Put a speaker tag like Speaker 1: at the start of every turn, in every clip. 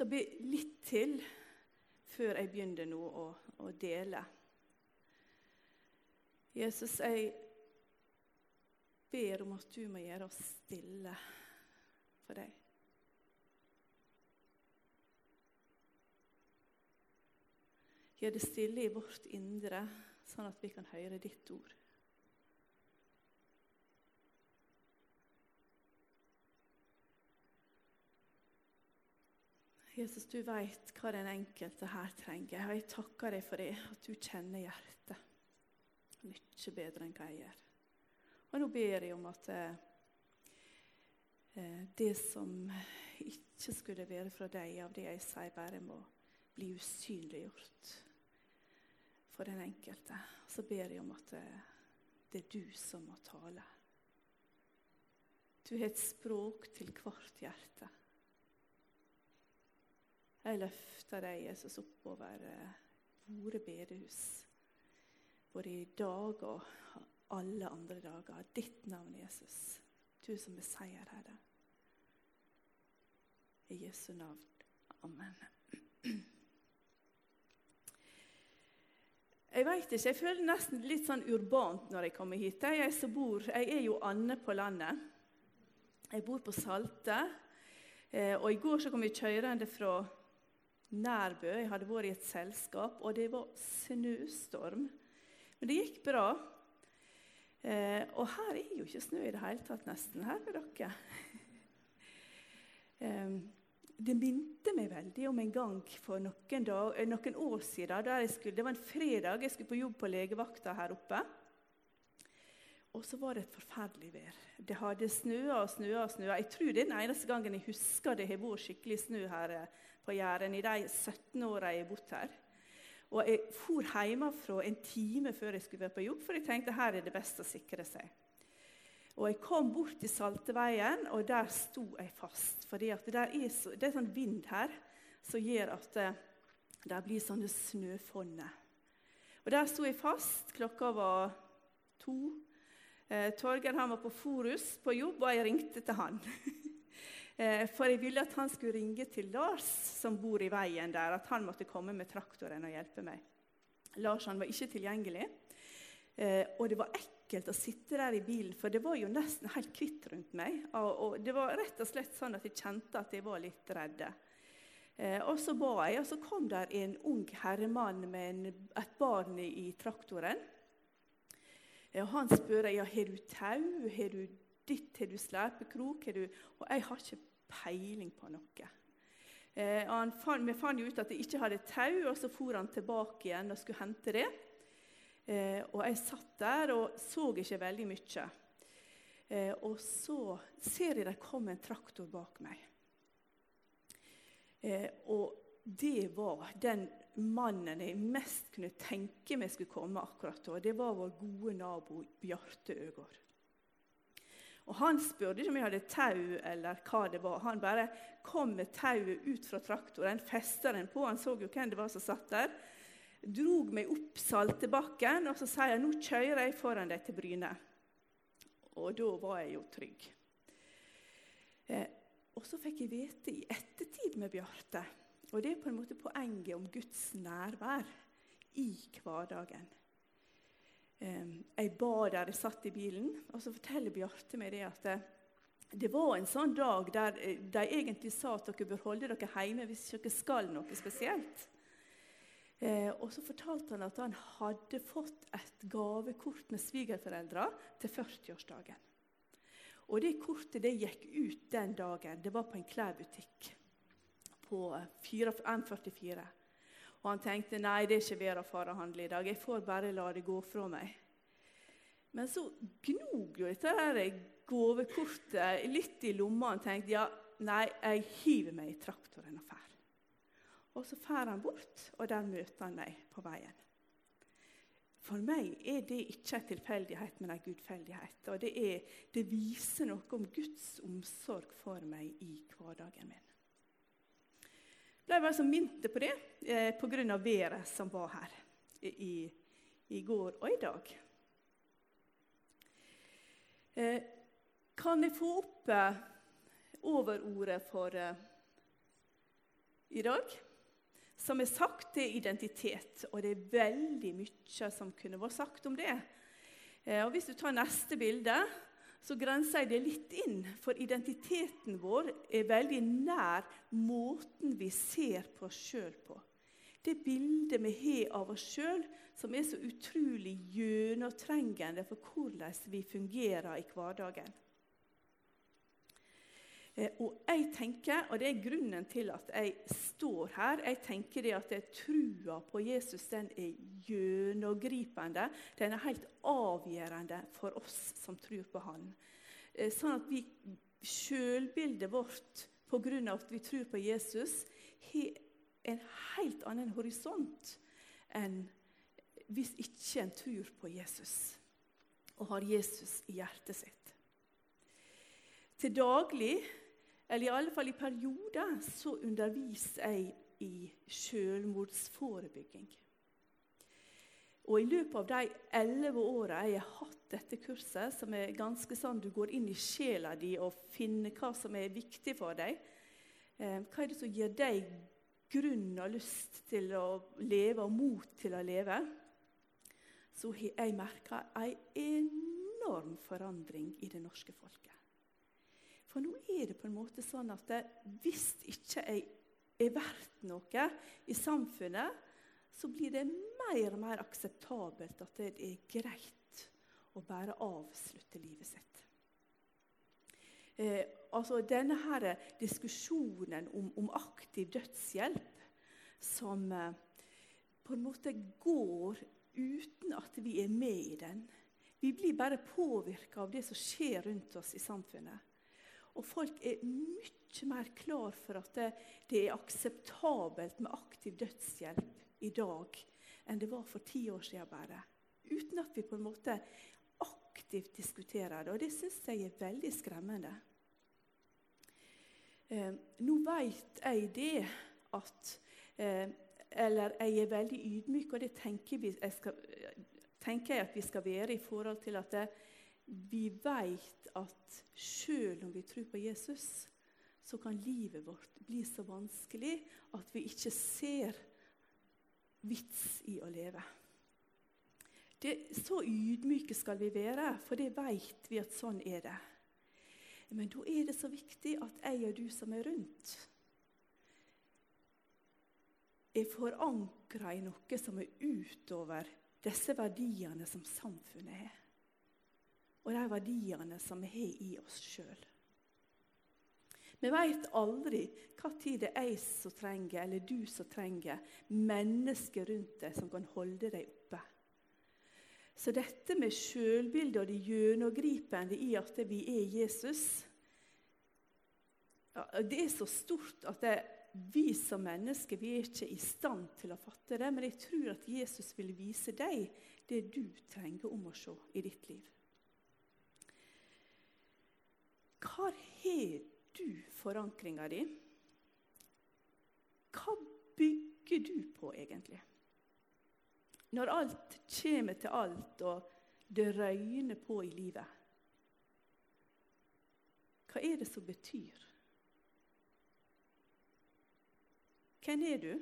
Speaker 1: lyst til å be litt til før jeg begynner nå å, å dele. Jesus, jeg ber om at du må gjøre oss stille for deg. Gjør det stille i vårt indre, sånn at vi kan høre ditt ord. Jesus, du vet hva den enkelte her trenger. Og jeg takker deg for det, at du kjenner hjertet mye bedre enn hva jeg gjør. Og nå ber jeg om at eh, eh det som ikke skulle være fra deg, av det jeg sier, bare må bli usynliggjort for den enkelte. Så ber jeg om at det, det er du som må tale. Du har et språk til hvert hjerte. Jeg løfter deg, Jesus, oppover eh, våre bedehus, både i dag og alle andre dager. Ditt navn, Jesus, du som er seierherre. I Jesu navn. Amen. Jeg vet ikke, jeg føler det nesten litt sånn urbant når jeg kommer hit. Jeg, bor, jeg er jo Anne på landet. Jeg bor på Salte. Eh, og I går så kom vi kjørende fra Nærbø. Jeg hadde vært i et selskap, og det var snøstorm. Men det gikk bra. Eh, og her er jo ikke snø i det hele tatt, nesten. Her ved dere. eh, det minte meg veldig om en gang for noen, dag, eh, noen år siden. Skulle, det var en fredag, jeg skulle på jobb på legevakta her oppe. Og så var det et forferdelig vær. Det hadde snøa og snøa og snøa. Jeg tror det er den eneste gangen jeg husker det har vært skikkelig snø her eh, på Jæren i de 17 åra jeg har bodd her. Og jeg for hjemmefra en time før jeg skulle være på jobb, for jeg tenkte her er det best å sikre seg. Og Jeg kom bort til Salteveien, og der sto jeg fast. For det er, sånn vind her som gjør at det, eh, det blir sånne snøfonner. Og Der sto jeg fast. Klokka var to. Eh, Torgeir var på Forus på jobb, og jeg ringte til han. eh, for jeg ville at han skulle ringe til Lars, som bor i veien der, at han måtte komme med traktoren og hjelpe meg. Lars han var ikke tilgjengelig. Eh, og det var ekkelt å sitte der i bilen, for det var jo nesten helt hvitt rundt meg. Og, det var rett og slett sånn at jeg kjente at jeg var litt redd. Eh, og så ba jeg, og så kom der en ung herremann med et barn i, traktoren. Og han spør ja, har du tau, har du ditt, har du slepekrok, Og jeg har ikke peiling på noe. Eh, fant, vi fant jo ut at jeg ikke hadde tau, og så for han tilbake igjen og skulle hente det. Eh, og jeg satt der og så ikke veldig mye. Eh, og så ser jeg det kom en traktor bak meg. Eh, og det var den mannen jeg mest kunne tenke meg skulle komme akkurat da. Det var vår gode nabo Bjarte Øgård. Og Han spurte ikke om jeg hadde tau, eller hva det var. Han bare kom med tauet ut fra traktoren, festa den på. Han så jo hvem det var som satt der drog meg opp Saltebakken, og så sier jeg nå kjører jeg foran deg til Bryne. Og da var jeg jo trygg. Eh, og så fikk jeg vite i ettertid med Bjarte, og det er på en måte poenget om Guds nærvær i hverdagen. Eh, jeg ba der jeg satt i bilen, og så forteller Bjarte meg det at det, det var en sånn dag der eh, de egentlig sa at dere bør holde dere hjemme hvis dere skal noe spesielt. Eh, og så fortalte han at han hadde fått et gavekort med svigerforeldre til 40-årsdagen. Og Det kortet det gikk ut den dagen. Det var på en klærbutikk på M44. Og Han tenkte nei, det er ikke vær å fare handle i dag. Jeg får bare la det gå fra meg. Men så gnog jo dette der gavekortet litt i lomma. Han tenkte ja, nei, jeg hiver meg i traktoren og drar. Og så drar han bort, og der møter han meg på veien. For meg er det ikke en tilfeldighet, men en gudfeldighet. Og det, er, det, viser noe om Guds omsorg for meg i hverdagen min. Jeg ble en minnet på det eh, pga. været som var her i, i, går og i dag. Eh, kan jeg få opp eh, overordet for eh, i dag. Som er sagt, det er identitet, og det er veldig mye som kunne vært sagt om det. Eh, og Hvis du tar neste bilde, så grenser jeg det litt inn. For identiteten vår er veldig nær måten vi ser på oss sjøl på. Det bildet vi har av oss sjøl, som er så utrolig gjennomtrengende for hvordan vi fungerer i hverdagen. Eh, og jeg tenker, og det er grunnen til at jeg står her, jeg tenker det at trua på Jesus den er gjennomgripende. Den er helt avgjørende for oss som tror på Han. Eh, sånn at vi sjølbildet vårt pga. at vi tror på Jesus, har en helt annen horisont enn hvis ikke en tror på Jesus og har Jesus i hjertet sitt. Til daglig eller i alle fall i perioder, så underviser jeg i selvmordsforebygging. Og I løpet av de elleve åra jeg har hatt dette kurset, som er ganske sånn du går inn i sjela di og finner hva som er viktig for deg, eh, hva er det som gir deg grunn og lyst til å leve og mot til å leve, så har jeg merka en enorm forandring i det norske folket. For nå er det på en måte sånn at hvis ikke jeg er verdt noe i samfunnet, så blir det mer og mer akseptabelt at det er greit å bare avslutte livet sitt. Eh, altså Denne her diskusjonen om, om aktiv dødshjelp som eh, på en måte går uten at vi er med i den. Vi blir bare påvirka av det som skjer rundt oss i samfunnet. Og folk er mye mer klar for at det, det er akseptabelt med aktiv dødshjelp i dag enn det var for ti år siden bare. Uten at vi på en måte aktivt diskuterer det. Og det syns jeg er veldig skremmende. Eh, nå vet jeg det at eh, Eller jeg er veldig ydmyk, og det tenker, vi, jeg skal, tenker jeg at vi skal være i forhold til at det, vi vet at selv om vi tror på Jesus, så kan livet vårt bli så vanskelig at vi ikke ser vits i å leve. Det, så ydmyke skal vi være, for det vet vi at sånn er det. Men da er det så viktig at jeg og du som er rundt, er forankra i noe som er utover disse verdiene som samfunnet har og de verdiene som vi har i oss sjøl. Vi veit aldri hva tid det er jeg som trenger, eller du som trenger, mennesker rundt deg som kan holde deg oppe. Så dette med sjølbildet og det gjennomgripende i at vi er Jesus, det er så stort at det, vi som mennesker vi er ikke i stand til å fatte det. Men jeg tror at Jesus vil vise deg det du trenger om å se i ditt liv. Hvor har du forankringa di? Hva bygger du på, egentlig? Når alt kommer til alt, og det røyner på i livet. Hva er det som betyr? Hvem er du?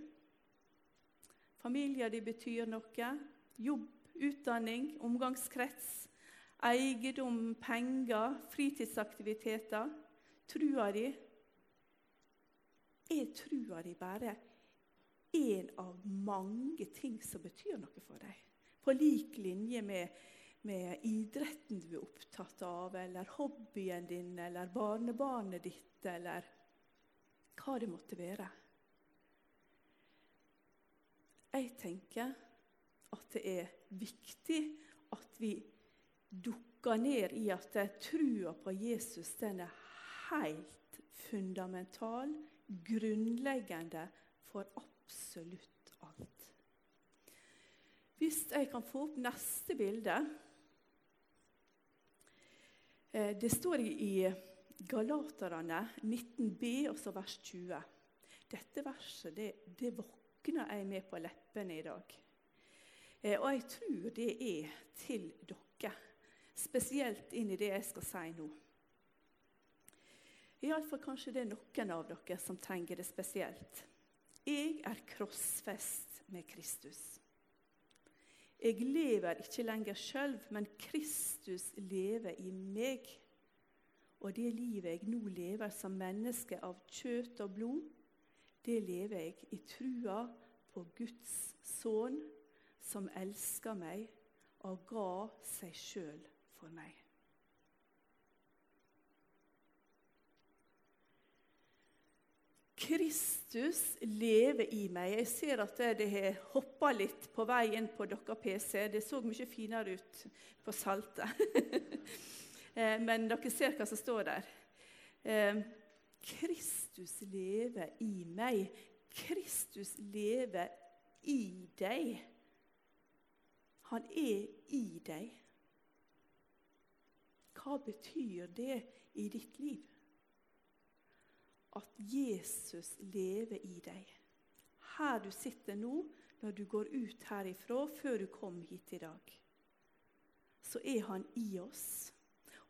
Speaker 1: Familien din betyr noe. Jobb, utdanning, omgangskrets eiendom, penger, fritidsaktiviteter, trua di Er trua di bare en av mange ting som betyr noe for deg? På lik linje med, med idretten du er opptatt av, eller hobbyen din, eller barnebarnet ditt, eller hva det måtte være. Jeg tenker at det er viktig at vi dukker ned i at trua på Jesus den er helt fundamental, grunnleggende for absolutt alt. Hvis jeg kan få opp neste bilde eh, Det står i Galaterne 19b, også vers 20. Dette verset det, det våkner jeg med på leppene i dag. Eh, og jeg tror det er til dere spesielt inn i det jeg skal si nå. Iallfall kanskje det er noen av dere som trenger det spesielt. jeg er krossfest med Kristus. Jeg lever ikke lenger sjøl, men Kristus lever i meg. Og det livet jeg nå lever som menneske av kjøtt og blod, det lever jeg i trua på Guds sønn, som elsker meg og ga seg sjøl for meg. Kristus lever i meg. Jeg ser at det har hoppa litt på veien på deres PC. Det så mye finere ut på saltet. Eh, men dere ser hva som står der. Eh, Kristus lever i meg. Kristus lever i deg. Han er i deg. Hva betyr det i ditt liv? at Jesus lever i deg. Her du sitter nå, når du går ut herifra, før du kom hit i dag, så er han i oss.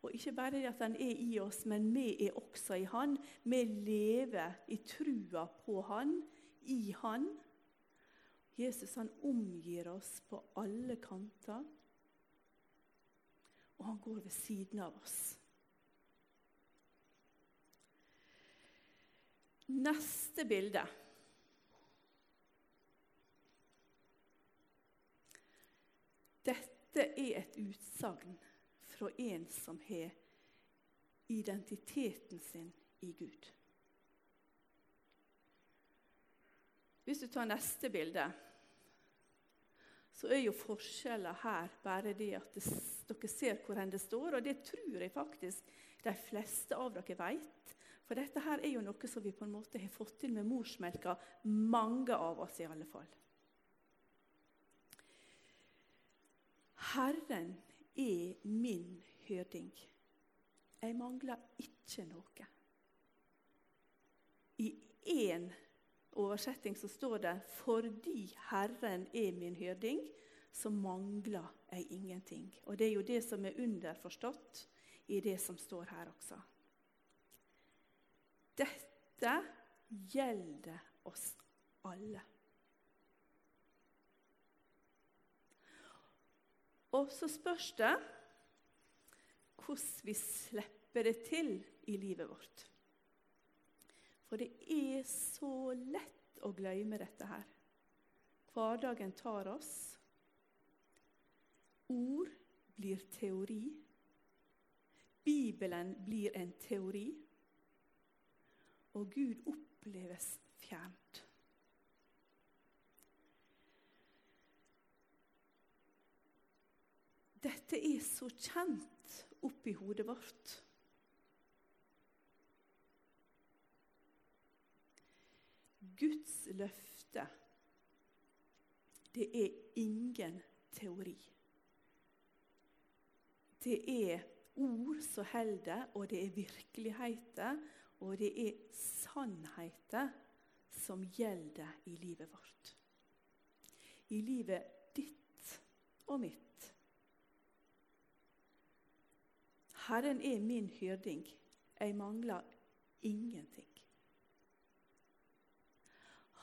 Speaker 1: Og ikke bare at han er i oss, men vi er også i han. Vi lever i trua på han, i han. Jesus han omgir oss på alle kanter, og han går ved siden av oss. Neste bilde. Dette er et utsagn fra en som har identiteten sin i Gud. Hvis du tar neste bilde, så er jo forskjellen her bare det at dere ser hvor det står, og det tror jeg faktisk de fleste av dere vet. For dette her er jo noe som vi på en måte har fått til med morsmelka, mange av oss i alle fall. Herren er min hørding. Jeg mangler ikke noe. I én oversetting så står det 'fordi Herren er min hyrding, så mangler jeg ingenting. Og det er jo det som er underforstått i det som står her også. Dette gjelder oss alle. Og så spørs det hvordan vi slipper det til i livet vårt. For det er så lett å glemme dette her. Hverdagen tar oss. Ord blir teori. Bibelen blir en teori og Gud oppleves fjernt. Dette er så kjent oppi hodet vårt. Guds løfte, det er ingen teori. Det er ord som holder, og det er virkeligheter og det er sannheter som gjelder i livet vårt. I livet ditt og mitt. Herren er min hyrding. Jeg mangler ingenting.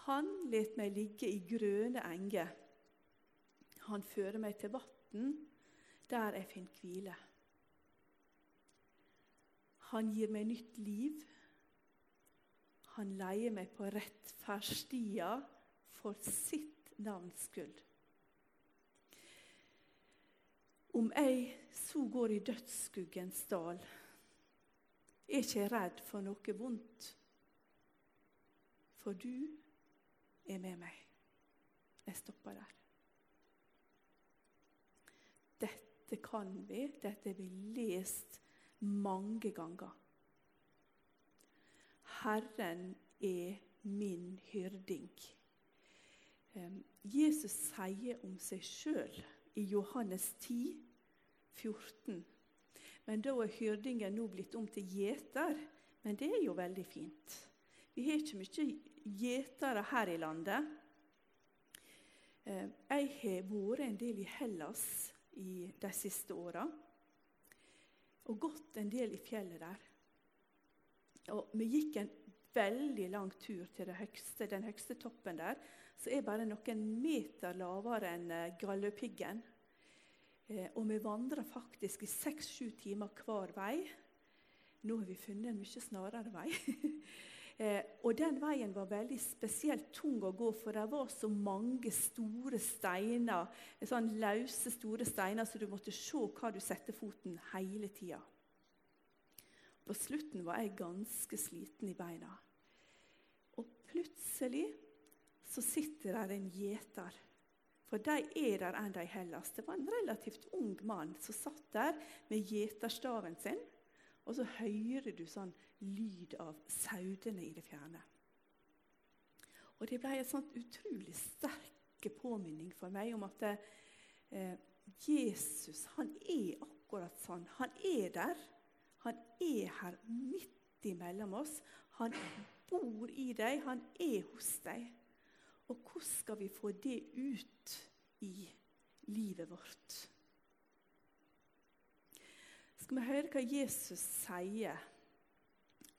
Speaker 1: Han let meg ligge i grønne enger. Han fører meg til vann, der jeg finner hvile. Han gir meg nytt liv han leier meg på rettferdsstia for sitt navns skyld. Om jeg så går i dødsskuggens dal, er ikke jeg redd for noe vondt. For du er med meg. Jeg stopper der. Dette kan vi, dette har vi lest mange ganger. Herren er min hyrding. Jesus sier om seg sjøl i Johannes 10, 14. Men da er hyrdingen nå blitt om til gjeter. Men det er jo veldig fint. Vi har ikke mye gjetere her i landet. Jeg har vært en del i Hellas i de siste åra. Og gått en del i fjellet der. Og vi gikk en veldig lang tur til høyeste, den høyeste toppen der, som er bare noen meter lavere enn eh, Galdhøpiggen. Eh, og vi vandra faktisk i seks-sju timer hver vei. Nå har vi funnet en mye snarere vei. eh, og den veien var veldig spesielt tung å gå, for det var så mange store steiner, sånn løse, store steiner, så du måtte se hva du setter foten hele tida. På slutten var jeg ganske sliten i beina. Og plutselig så sitter der en gjeter. For de er der enn de Hellas. Det var en relativt ung mann som satt der med gjeterstaven sin. Og så hører du sånn lyd av saudene i det fjerne. Og det ble en sånn utrolig sterk påminning for meg om at eh, Jesus han er akkurat sånn. Han er der. Han er her midt imellom oss. Han bor i deg, han er hos deg. Og hvordan skal vi få det ut i livet vårt? Skal vi høre hva Jesus sier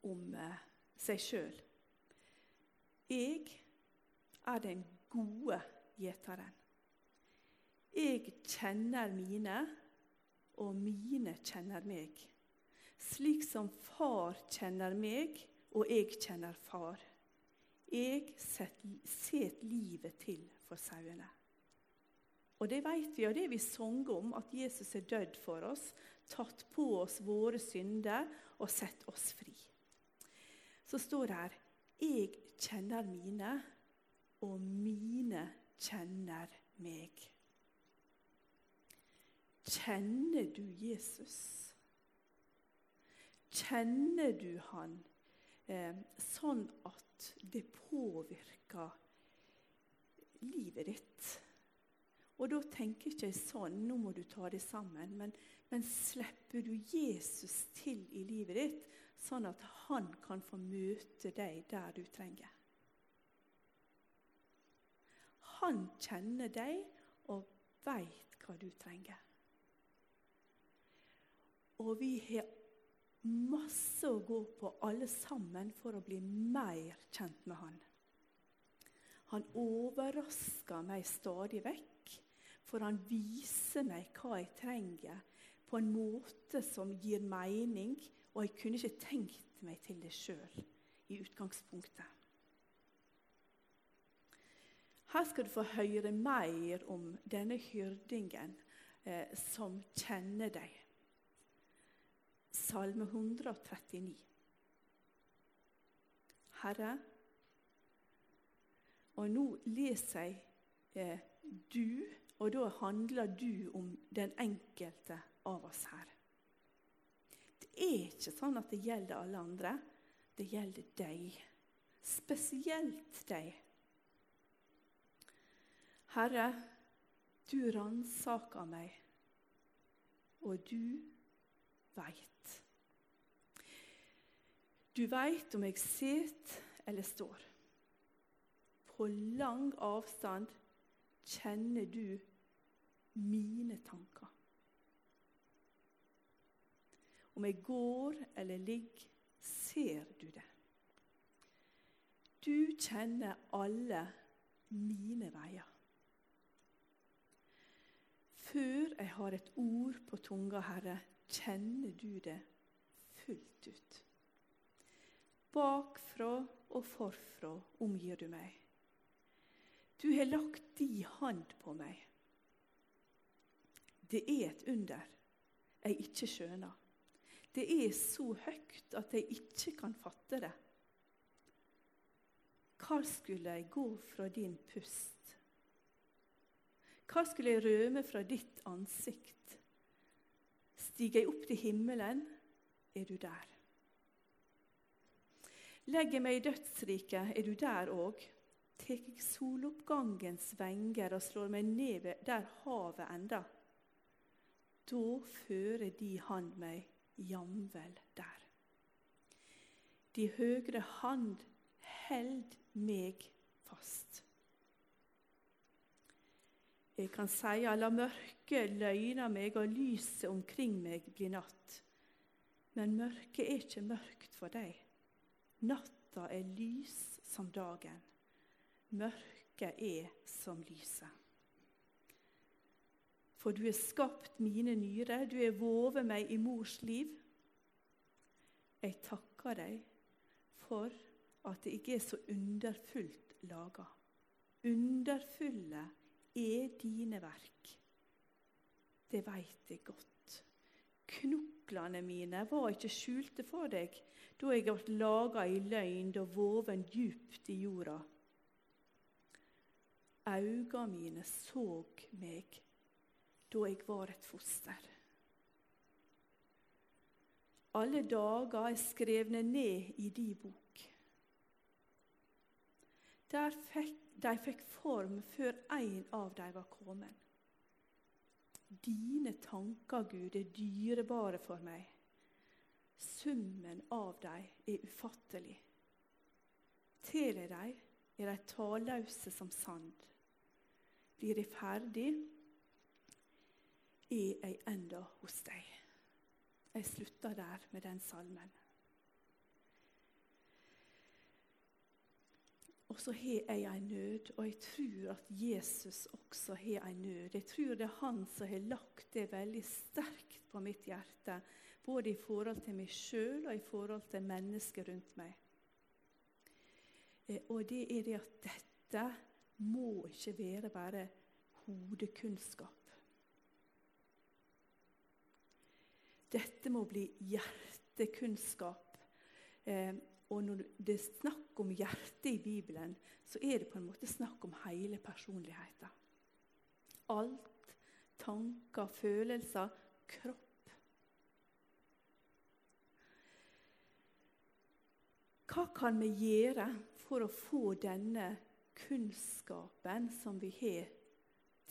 Speaker 1: om eh, seg sjøl? Jeg er den gode gjeteren. Jeg kjenner mine, og mine kjenner meg slik som far kjenner meg, og jeg kjenner far. Jeg set livet til for sauene. Og det vet vi, og det vi sanger om, at Jesus er dødd for oss, tatt på oss våre synder og sett oss fri. Så står det her Jeg kjenner mine, og mine kjenner meg. Kjenner du Jesus? Kjenner du han eh, sånn at det påvirker livet ditt? Og da tenker jeg ikke sånn nå må du ta det sammen, men, men slipper du Jesus til i livet ditt, sånn at han kan få møte deg der du trenger? Han kjenner deg og veit hva du trenger. Og vi har masse å gå på, alle sammen, for å bli mer kjent med han. Han overrasker meg stadig vekk, for han viser meg hva jeg trenger, på en måte som gir mening, og jeg kunne ikke tenkt meg til det sjøl i utgangspunktet. Her skal du få høre mer om denne hyrdingen eh, som kjenner deg. Salme 139. Herre, og nå leser jeg eh, du, og da handler du om den enkelte av oss her. Er ikke sånn at det gjelder alle andre. Det gjelder deg. Spesielt deg. Herre, du ransaker meg, og du veit. Du veit om jeg sitter eller står. På lang avstand kjenner du mine tanker. Om jeg går eller ligger, ser du det. Du kjenner alle mine veier. Før jeg har et ord på tunga, Herre, kjenner du det fullt ut. Bakfra og forfra omgir du meg. Du har lagt di hand på meg. Det er et under jeg ikke skjønner. Det er så høyt at jeg ikke kan fatte det. Hva skulle jeg gå fra din pust? Hva skulle jeg røme fra ditt ansikt? Stiger jeg opp til himmelen, er du der. Legger meg i dødsriket, er du der òg. Tek jeg soloppgangens venger og slår meg ned der havet enda. Da fører de hand meg jamvel der. De høgre hand held meg fast. Jeg kan seia, la mørket løgner meg og lyset omkring meg bli natt. Men mørket er ikke mørkt for deg. Natta er lys som dagen. Mørket er som lyset. For du har skapt mine nyrer, du har vovet meg i mors liv. Jeg takker deg for at jeg er så underfullt laga. Underfulle er dine verk. Det veit jeg godt. Knoklene mine var ikke skjulte for deg da jeg ble laga i løgn og voven djupt i jorda. Auga mine såg meg da jeg var et foster. Alle dager er skrevne ned i di bok. Der fikk, de fikk form før en av dem var kommet. Dine tanker, Gud, er dyrebare for meg. Summen av dem er ufattelig. Teler de er de talløse som sand. Blir de ferdig, er jeg enda hos deg. Jeg slutter der med den salmen. Og så har jeg en nød, og jeg tror at Jesus også har en nød. Jeg tror det er han som har lagt det veldig sterkt på mitt hjerte, både i forhold til meg sjøl og i forhold til mennesker rundt meg. Eh, og det er det at dette må ikke være bare hodekunnskap. Dette må bli hjertekunnskap. Eh, og når det er snakk om hjertet i Bibelen, så er det på en måte snakk om hele personligheten. Alt. Tanker, følelser, kropp. Hva kan vi gjøre for å få denne kunnskapen som vi har,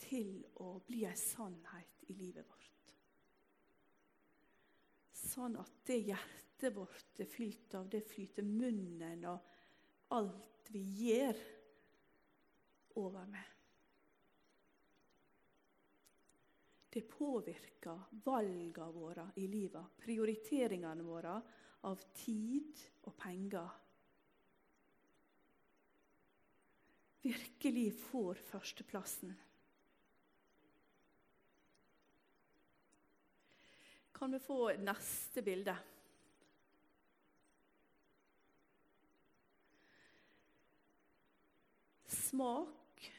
Speaker 1: til å bli en sannhet i livet vårt? Sånn at det hjertet vårt er fylt av, det flyter munnen og alt vi gjør, over med. Det påvirker valgene våre i livet, prioriteringene våre av tid og penger. Virkelig får førsteplassen. Kan vi få neste bilde? Smak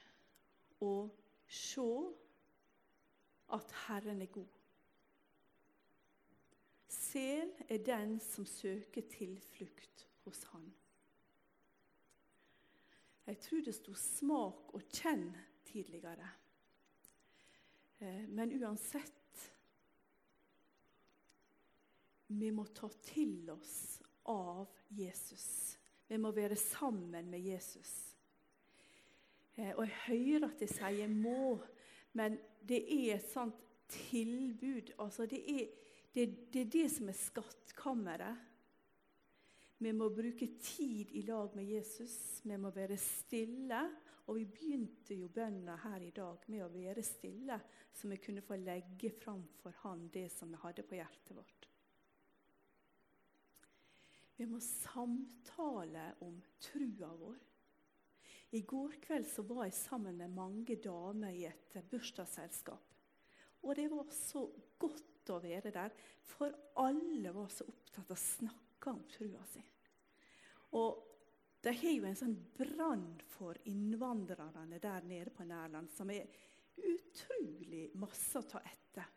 Speaker 1: og se at Herren er god. Sel er den som søker tilflukt hos Han. Jeg tror det sto 'smak og kjenn' tidligere. Eh, men uansett vi må ta til oss av Jesus. Vi må være sammen med Jesus. Eh, og Jeg hører at jeg sier 'må', men det er et sånt tilbud. Altså det, er, det, det er det som er skattkammeret. Vi må bruke tid i lag med Jesus. Vi må være stille. Og vi begynte jo bønna her i dag med å være stille, så vi kunne få legge fram for Han det som vi hadde på hjertet vårt. Vi må samtale om trua vår. I går kveld så var jeg sammen med mange damer i et bursdagsselskap. Og det var så godt å være der, for alle var så opptatt av å snakke om trua si. Og de har jo en sånn brann for innvandrerne der nede på Nærland som er utrolig masse å ta etter.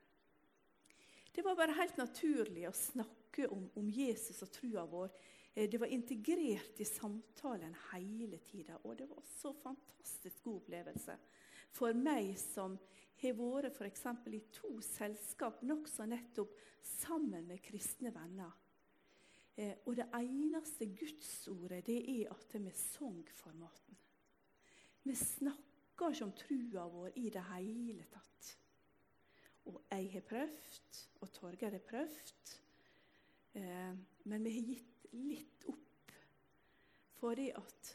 Speaker 1: Det var bare helt naturlig å snakke om, om Jesus og trua vår. Eh, det var integrert i samtalen hele tida, og det var så fantastisk god opplevelse. For meg som har vært f.eks. i to selskap nokså nettopp sammen med kristne venner. Eh, og det eneste gudsordet det er at vi sang formaten. Vi snakker ikke om trua vår i det hele tatt. Og jeg har prøvd, og Torgeir har prøvd. Eh, men vi har gitt litt opp. Fordi at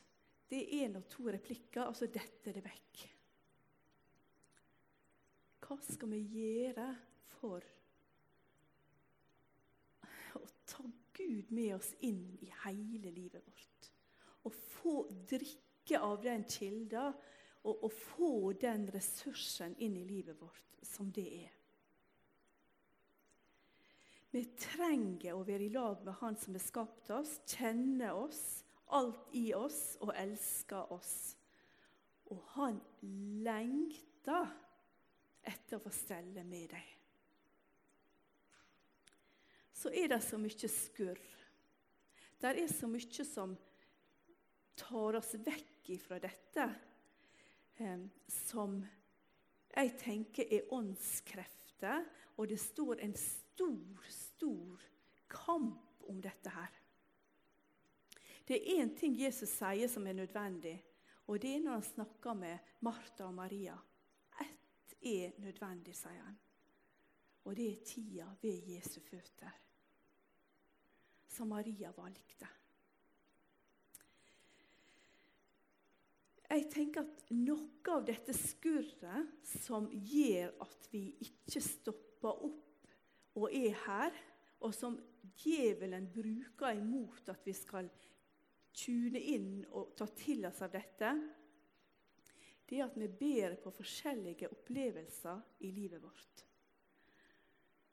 Speaker 1: det er nå to replikker, altså dette er det vekk. Hva skal vi gjøre for å ta Gud med oss inn i hele livet vårt? å få drikke av den kilda og, og få den ressursen inn i livet vårt som det er. Vi trenger å være i lag med Han som har skapt oss, kjenne oss, alt i oss og elsker oss. Og han lengter etter å få stelle med deg. Så er det så mye skurr. Det er så mye som tar oss vekk ifra dette, eh, som jeg tenker er åndskrefter. Og det står en stor, stor kamp om dette her. Det er én ting Jesus sier som er nødvendig, og det er når han snakker med Martha og Maria. Ett er nødvendig, sier han. Og det er tida ved Jesu føtter, som Maria valgte. Jeg tenker at Noe av dette skurret som gjør at vi ikke stopper opp og er her, og som djevelen bruker imot at vi skal tune inn og ta til oss av dette, det er at vi ber på forskjellige opplevelser i livet vårt.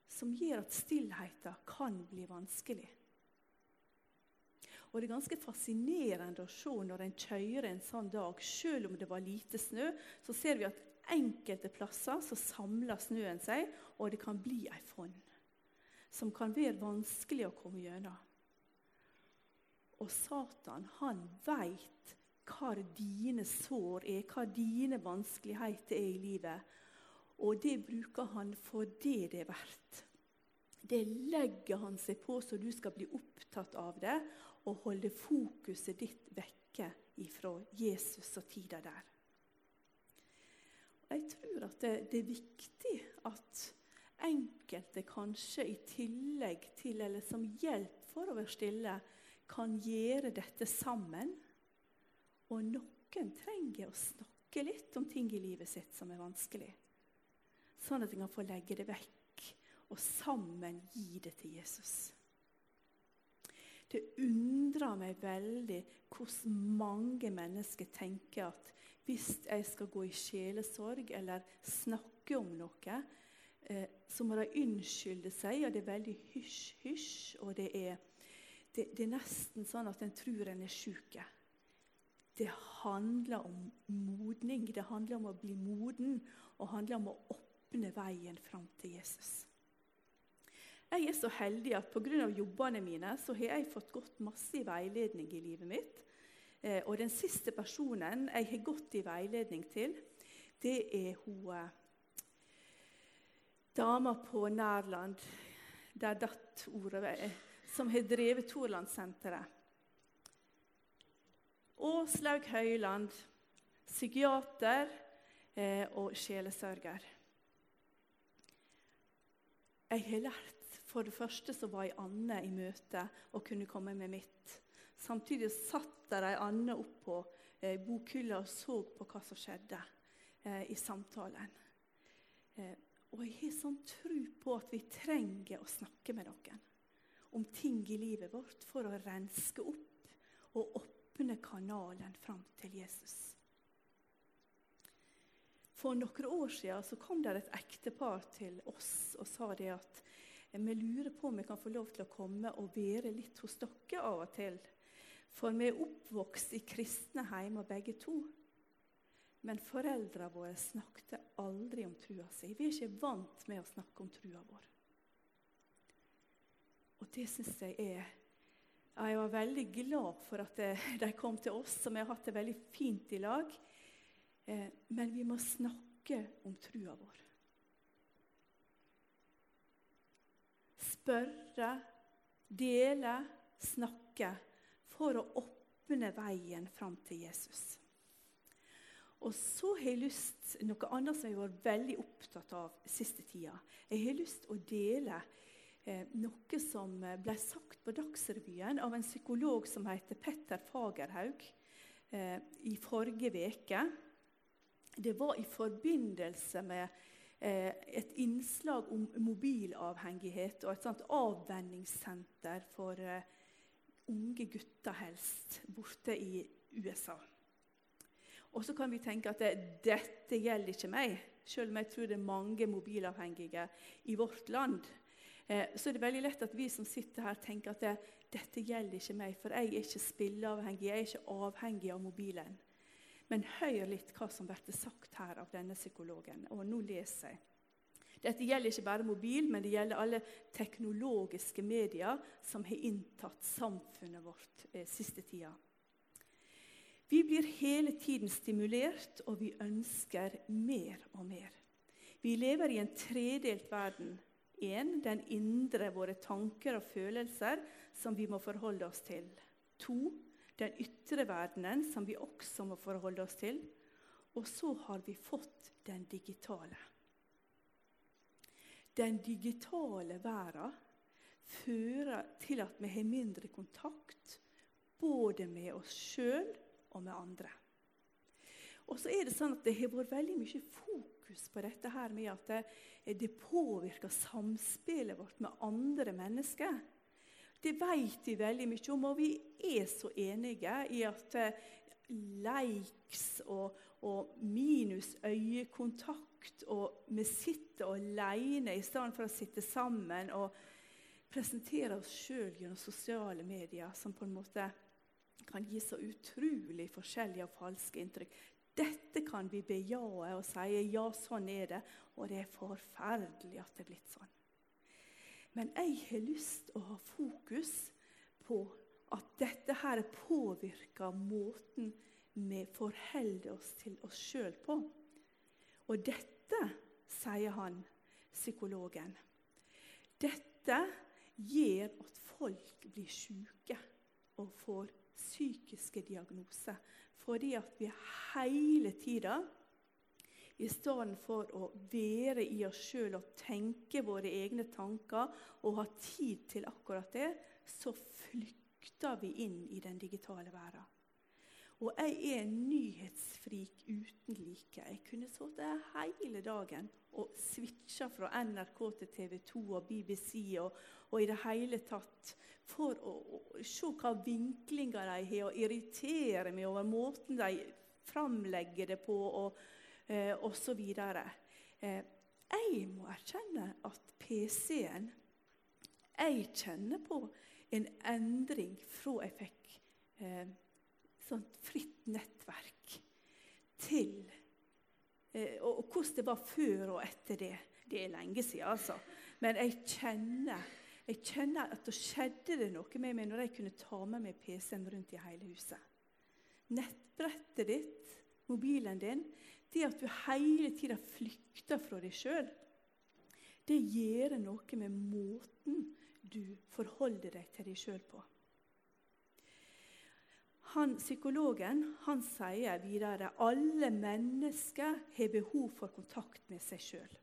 Speaker 1: Som gjør at stillheten kan bli vanskelig. Og Det er ganske fascinerende å se når en kjører en sånn dag, selv om det var lite snø, så ser vi at enkelte plasser så samler snøen seg, og det kan bli ei fonn som kan være vanskelig å komme gjennom. Og Satan han veit hva dine sår er, hva dine vanskeligheter er i livet. Og det bruker han for det det er verdt. Det legger han seg på så du skal bli opptatt av det og holde fokuset ditt vekke ifra Jesus og tida der. Jeg tror at det, det er viktig at enkelte kanskje i tillegg til, eller som hjelp for å være stille, kan gjøre dette sammen. Og noen trenger å snakke litt om ting i livet sitt som er vanskelig. Sånn at en kan få legge det vekk og sammen gi det til Jesus. Det undrer meg veldig hvordan mange mennesker tenker at hvis jeg skal gå i sjelesorg eller snakke om noe, eh, så må de unnskylde seg, og det er veldig hysj-hysj. og det er det, det, er nesten sånn at en tror en er sjuk. Det handler om modning. Det handler om å bli moden og handler om å åpne veien fram til Jesus. Jeg er så heldig at pga. jobbene mine så har jeg fått gått masse i veiledning i livet mitt. Eh, og den siste personen jeg har gått i veiledning til, det er hun eh, dama på Nærland. Der datt ordet som har drevet Torlandssenteret. Åslaug Høyland, psykiater eh, og sjelesørger. Jeg har lært For det første så var ei Anne i møte og kunne komme med mitt. Samtidig satt der ei Anne oppå eh, bokhylla og så på hva som skjedde eh, i samtalen. Eh, og jeg har sånn tro på at vi trenger å snakke med noen om ting i livet vårt for å renske opp og åpne kanalen fram til Jesus. For noen år siden så kom det et ektepar til oss og sa det at vi lurer på om vi kan få lov til å komme og være litt hos dere av og til. For vi er oppvokst i kristne heimer begge to. Men foreldrene våre snakket aldri om trua si. Vi er ikke vant med å snakke om trua vår. Og det syns jeg er Jeg var veldig glad for at de kom til oss, som vi har hatt det veldig fint i lag. Eh, men vi må snakke om trua vår. Spørre, dele, snakke for å åpne veien fram til Jesus. Og så har jeg lyst noe annet som jeg har vært veldig opptatt av siste tida. Jeg har lyst å dele eh, noe som ble sagt på Dagsrevyen av en psykolog som heter Petter Fagerhaug eh, i forrige uke. Det var i forbindelse med et innslag om mobilavhengighet og et sånt avvenningssenter for eh, unge gutter helst, borte i USA. Og så kan vi tenke at det, dette gjelder ikke meg, selv om jeg tror det er mange mobilavhengige i vårt land. Eh, så er det veldig lett at vi som sitter her, tenker at det, dette gjelder ikke meg, for jeg er ikke spilleavhengig, jeg er ikke avhengig av mobilen. Men hør litt hva som blir sagt her av denne psykologen. Og nå leser jeg. Dette gjelder ikke bare mobil, men det gjelder alle teknologiske medier som har inntatt samfunnet vårt eh, siste tida. Vi blir hele tiden stimulert, og vi ønsker mer og mer. Vi lever i en tredelt verden. En, den indre, våre tanker og følelser, som vi må forholde oss til. To, den ytre verdenen, som vi også må forholde oss til. Og så har vi fått den digitale. Den digitale verden fører til at vi har mindre kontakt både med oss sjøl og med andre. Og så er Det sånn at det har vært veldig mye fokus på dette her med at det, det påvirker samspillet vårt med andre mennesker. Det vet vi veldig mye om, og vi er så enige i at eh, likes og, og minus øyekontakt og vi sitter alene i stedet for å sitte sammen og presentere oss sjøl gjennom sosiale medier, som på en måte kan gi så utrolig forskjellige og falske inntrykk. Dette kan vi bejae og si ja, sånn er det, og det er forferdelig at det er blitt sånn. Men jeg har lyst til å ha fokus på at dette her påvirker måten vi forholder oss til oss sjøl på. Og dette, sier han, psykologen, dette gjør at folk blir syke og får psykiske diagnoser. Fordi at vi hele tida, i stedet for å være i oss sjøl og tenke våre egne tanker og ha tid til akkurat det, så flykter vi inn i den digitale verden. Og jeg er en nyhetsfrik uten like. Jeg kunne sittet hele dagen og switcha fra NRK til TV 2 og BBC og, og i det hele tatt for å, å se hva vinklinger de har, og irritere meg over måten de framlegger det på, og, eh, osv. Eh, jeg må erkjenne at PC-en Jeg kjenner på en endring fra jeg fikk eh, sånt fritt nettverk til eh, og, og, hvordan det var før og etter det. Det er lenge siden, altså. Men jeg kjenner, jeg kjenner at det skjedde det noe med meg når jeg kunne ta med meg PC-en rundt i hele huset. Nettbrettet ditt, mobilen din, det at du hele tida flykter fra deg sjøl, det gjør noe med måten du forholder deg til deg sjøl på. Han, psykologen han sier videre alle mennesker har behov for kontakt med seg sjøl.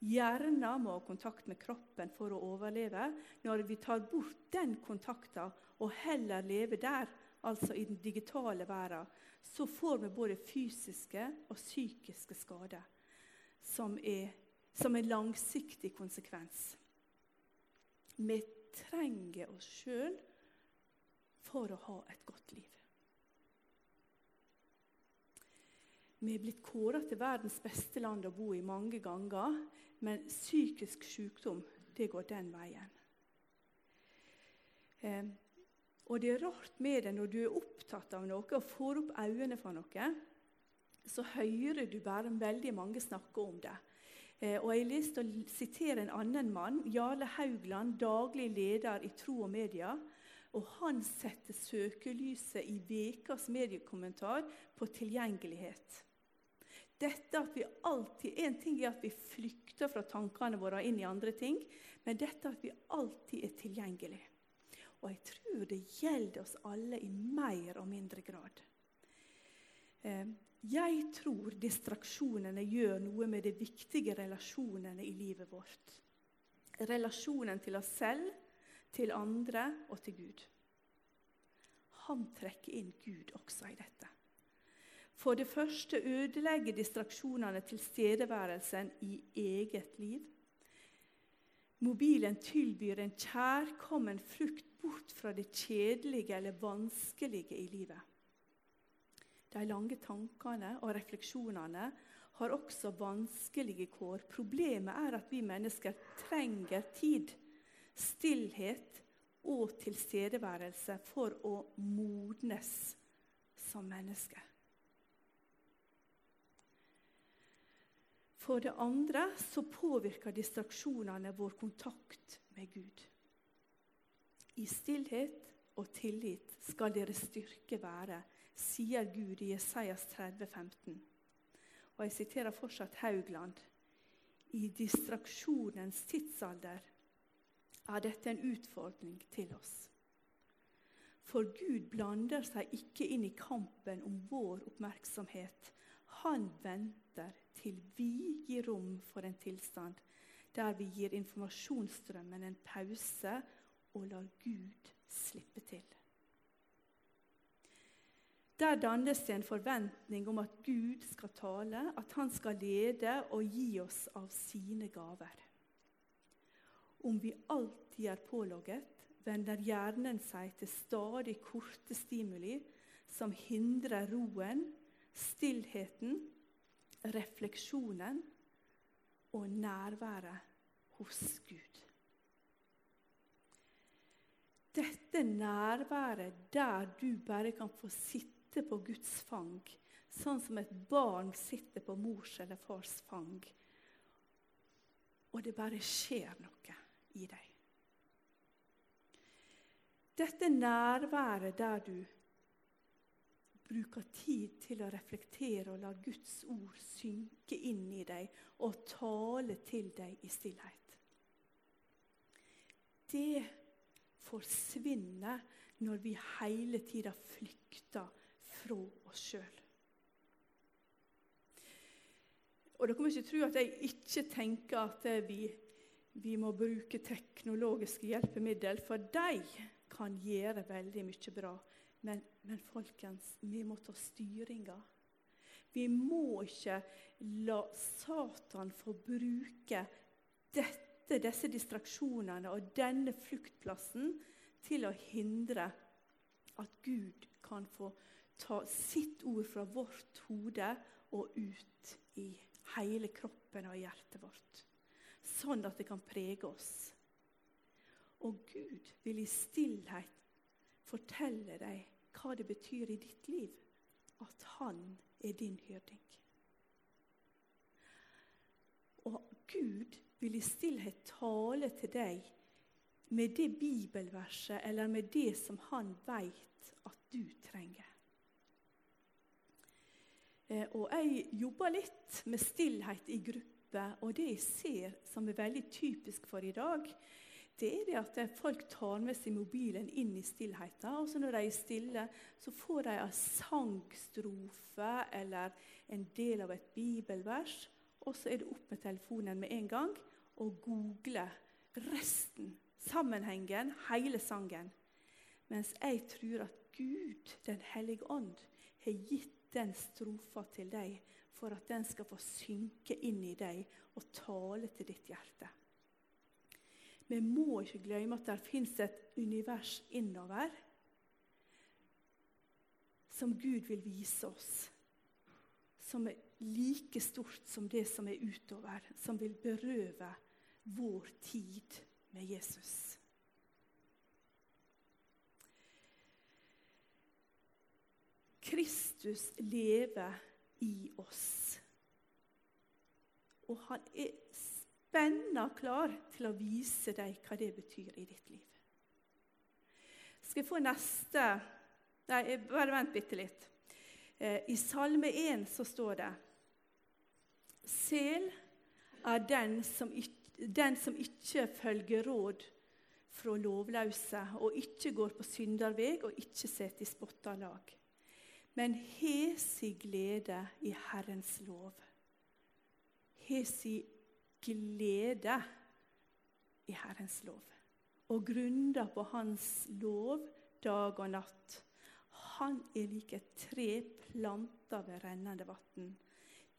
Speaker 1: Hjernen må ha kontakt med kroppen for å overleve. Når vi tar bort den kontakten og heller lever der, altså i den digitale verden, så får vi både fysiske og psykiske skader som er, som er langsiktig konsekvens. Vi trenger oss sjøl for å ha et godt liv. Vi er blitt kåra til verdens beste land å bo i mange ganger, men psykisk sykdom det går den veien. Eh, og det er rart med det når du er opptatt av noe og får opp øynene for noe, så hører du bare veldig mange snakke om det. Eh, og Jeg har lyst til å sitere en annen mann, Jarle Haugland, daglig leder i Tro og Media. Og han setter søkelyset i ukas mediekommentar på tilgjengelighet. Dette at vi alltid, En ting er at vi flykter fra tankene våre inn i andre ting, men dette at vi alltid er tilgjengelig. Og jeg tror det gjelder oss alle i mer og mindre grad. Eh, jeg tror distraksjonene gjør noe med de viktige relasjonene i livet vårt. Relasjonen til oss selv, til andre og til Gud. Han trekker inn Gud også i dette. For det første ødelegger distraksjonene tilstedeværelsen i eget liv. Mobilen tilbyr en kjærkommen flukt bort fra det kjedelige eller vanskelige i livet. De lange tankene og refleksjonene har også vanskelige kår. Problemet er at vi mennesker trenger tid, stillhet og tilstedeværelse for å modnes som mennesker. For det andre så påvirker distraksjonene vår kontakt med Gud. I stillhet og tillit skal deres styrke være, sier Gud i Jesajas 30, 15. Og jeg siterer fortsatt Haugland. I distraksjonens tidsalder er dette en utfordring til oss. For Gud blander seg ikke inn i kampen om vår oppmerksomhet. Han venter til vi gir rom for en tilstand der vi gir informasjonsstrømmen en pause og lar Gud slippe til. Der dannes det en forventning om at Gud skal tale, at han skal lede og gi oss av sine gaver. Om vi alltid er pålogget, vender hjernen seg til stadig korte stimuli som hindrer roen, stillheten, refleksjonen og nærværet hos Gud. Dette nærværet der du bare kan få sitte på Guds fang, sånn som et barn sitter på mors eller fars fang, og det bare skjer noe i deg. Dette nærværet der du bruker tid til å reflektere og la Guds ord synke inn i deg og tale til deg i stillhet. Det forsvinne når vi hele tida flykter fra oss sjøl. Og Dere må ikke tro at jeg ikke tenker at vi, vi må bruke teknologiske hjelpemidler, for de kan gjøre veldig mye bra. Men, men folkens, vi må ta styringa. Vi må ikke la Satan få bruke dette dette, disse distraksjonene og denne fluktplassen til å hindre at Gud kan få ta sitt ord fra vårt hode og ut i hele kroppen og hjertet vårt. Sånn at det kan prege oss. Og Gud vil i stillhet fortelle deg hva det betyr i ditt liv at han er din hyrding. Og Gud vil i stillhet tale til deg med det bibelverset eller med det som han veit at du trenger. Eh, og Jeg jobber litt med stillhet i gruppe, og det jeg ser som er veldig typisk for i dag, det er det at folk tar med seg mobilen inn i stillheten. Og så når de er stille, så får de en sangstrofe eller en del av et bibelvers. Og så er det opp med telefonen med en gang og google resten, sammenhengen, hele sangen. Mens jeg tror at Gud, Den hellige ånd, har gitt den strofa til deg for at den skal få synke inn i deg og tale til ditt hjerte. Vi må ikke glemme at det fins et univers innover som Gud vil vise oss, som er like stort som det som er utover, som vil berøve vår tid med Jesus. Kristus lever i oss. Og han er spennende klar til å vise deg hva det betyr i ditt liv. Skal jeg få neste Nei, bare vent bitte litt. Eh, I Salme 1 så står det Sel er den som ikke den som ikke følger råd fra lovløse, og ikke går på synderveg og ikke setter i spotta lag, men har si glede i Herrens lov. Har si glede i Herrens lov. Og grunner på Hans lov dag og natt. Han er lik et tre planta ved rennende vann.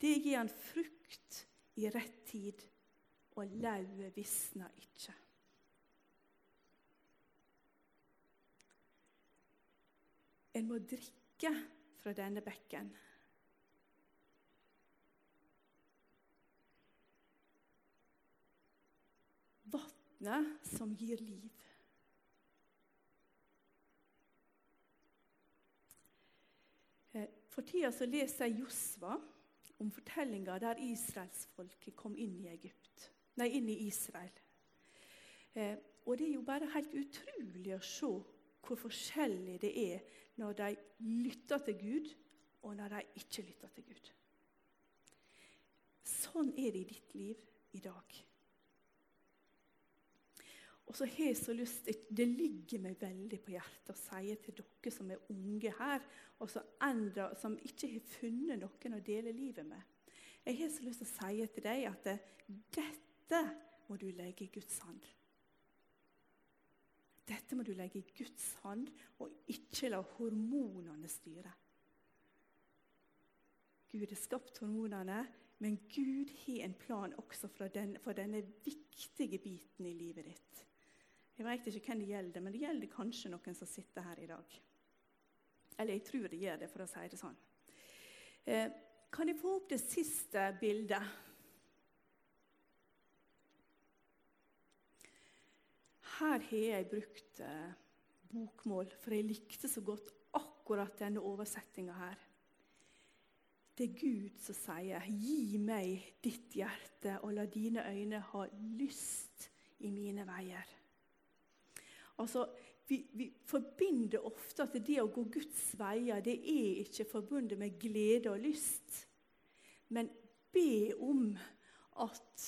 Speaker 1: Det gir han frukt i rett tid og lauvet visna ikke. En må drikke fra denne bekken. Vannet som gir liv. Eh, for tida så leser jeg Josva om fortellinga der israelsfolket kom inn i, Egypt, nei, inn i Israel. Eh, og det er jo bare helt utrolig å se hvor forskjellig det er når de lytter til Gud, og når de ikke lytter til Gud. Sånn er det i ditt liv i dag. Og så har jeg så lyst, Det ligger meg veldig på hjertet å si til dere som er unge her, og så andre som ikke har funnet noen å dele livet med. Jeg har så lyst til å si til deg at dette må du legge i Guds hånd. Dette må du legge i Guds hånd, og ikke la hormonene styre. Gud har skapt hormonene, men Gud har en plan også for, den, for denne viktige biten i livet ditt. Jeg vet ikke hvem det gjelder, men det gjelder kanskje noen som sitter her i dag. Eller jeg tror det gjør det, for å si det sånn. Eh, kan jeg få opp det siste bildet? Her har jeg brukt eh, bokmål, for jeg likte så godt akkurat denne oversettinga her. Det er Gud som sier, 'Gi meg ditt hjerte, og la dine øyne ha lyst i mine veier'. Altså, vi, vi, forbinder ofte at det å gå Guds veier det er ikke forbundet med glede og lyst. Men be om at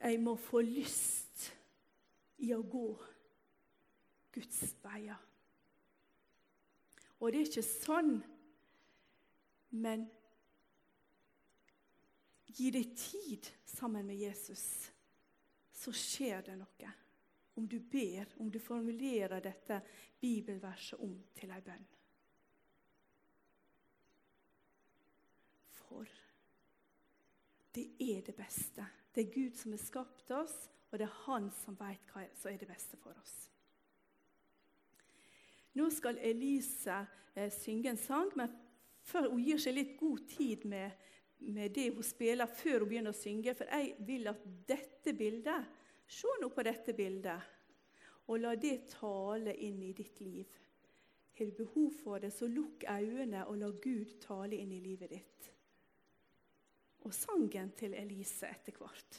Speaker 1: jeg må få lyst i å gå Guds veier. Og det er ikke sånn, men gi deg tid sammen med Jesus, så skjer det noe om du ber, om du formulerer dette bibelverset om til ei bønn. For det er det beste. Det er Gud som har skapt oss, og det er Han som vet hva som er det beste for oss. Nå skal Elise eh, synge en sang, men før hun gir seg litt god tid med, med det hun spiller, før hun begynner å synge. For jeg vil at dette bildet Se nå på dette bildet, og la det tale inn i ditt liv. Har du behov for det, så lukk øynene og la Gud tale inn i livet ditt. Og sangen til Elise etter hvert.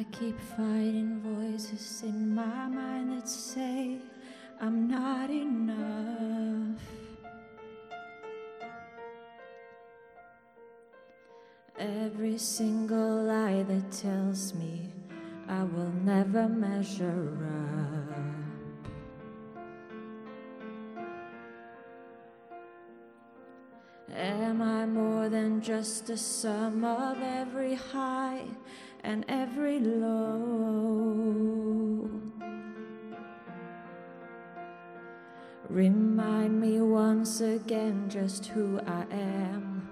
Speaker 2: I keep fighting voices in my mind that say I'm not enough. Every single lie that tells me I will never measure up. Am I more than just a sum of every high and every low? Remind me once again just who I am,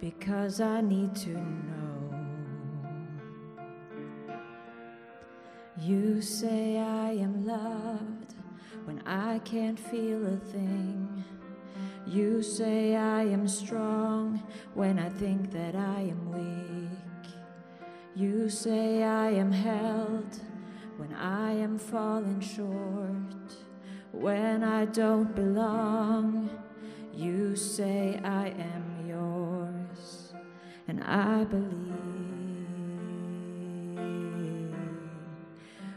Speaker 2: because I need to know. You say I am loved when I can't feel a thing. You say I am strong when I think that I am weak. You say I am held when I am falling short. When I don't belong, You say I am yours, and I believe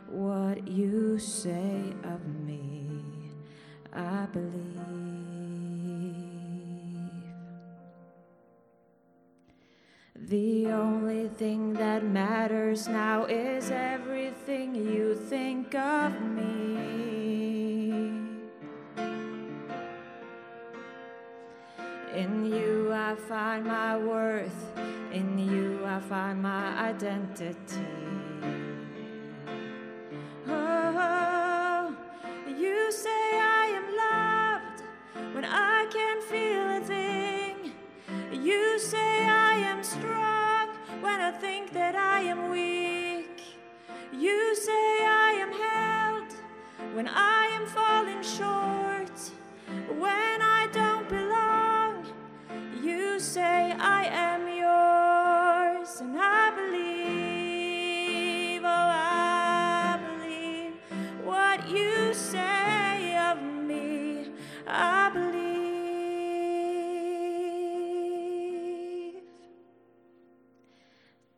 Speaker 2: what you say of me. I believe. The only thing that matters now is everything you think of me. In you I find my worth, in you I find my identity. Oh, you say I am loved when I can't feel. You say I am strong when I think that I am weak. You say I am held when I am falling short. When I don't belong, you say I am yours, and I believe,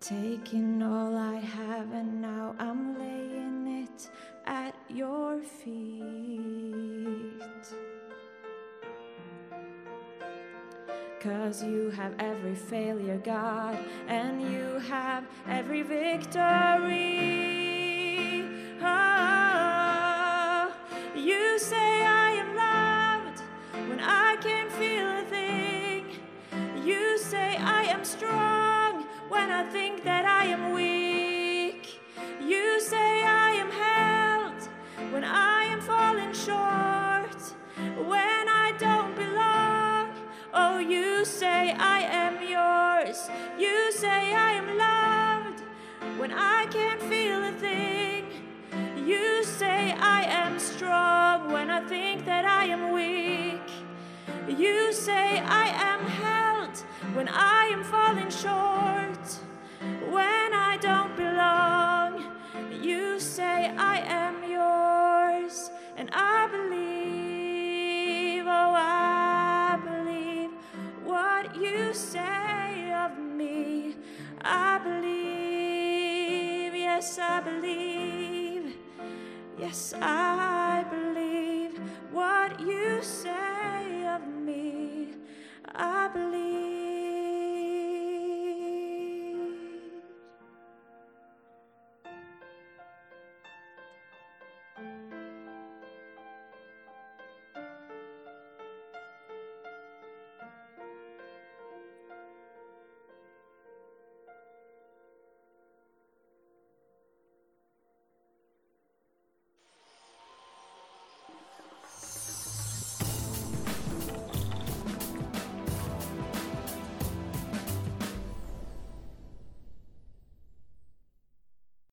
Speaker 2: Taking all I have, and now I'm laying it at your feet. Cause you have every failure, God, and you have every victory. Oh, you say I am loved when I can't feel a thing. You say I am strong when I think that I am weak. I.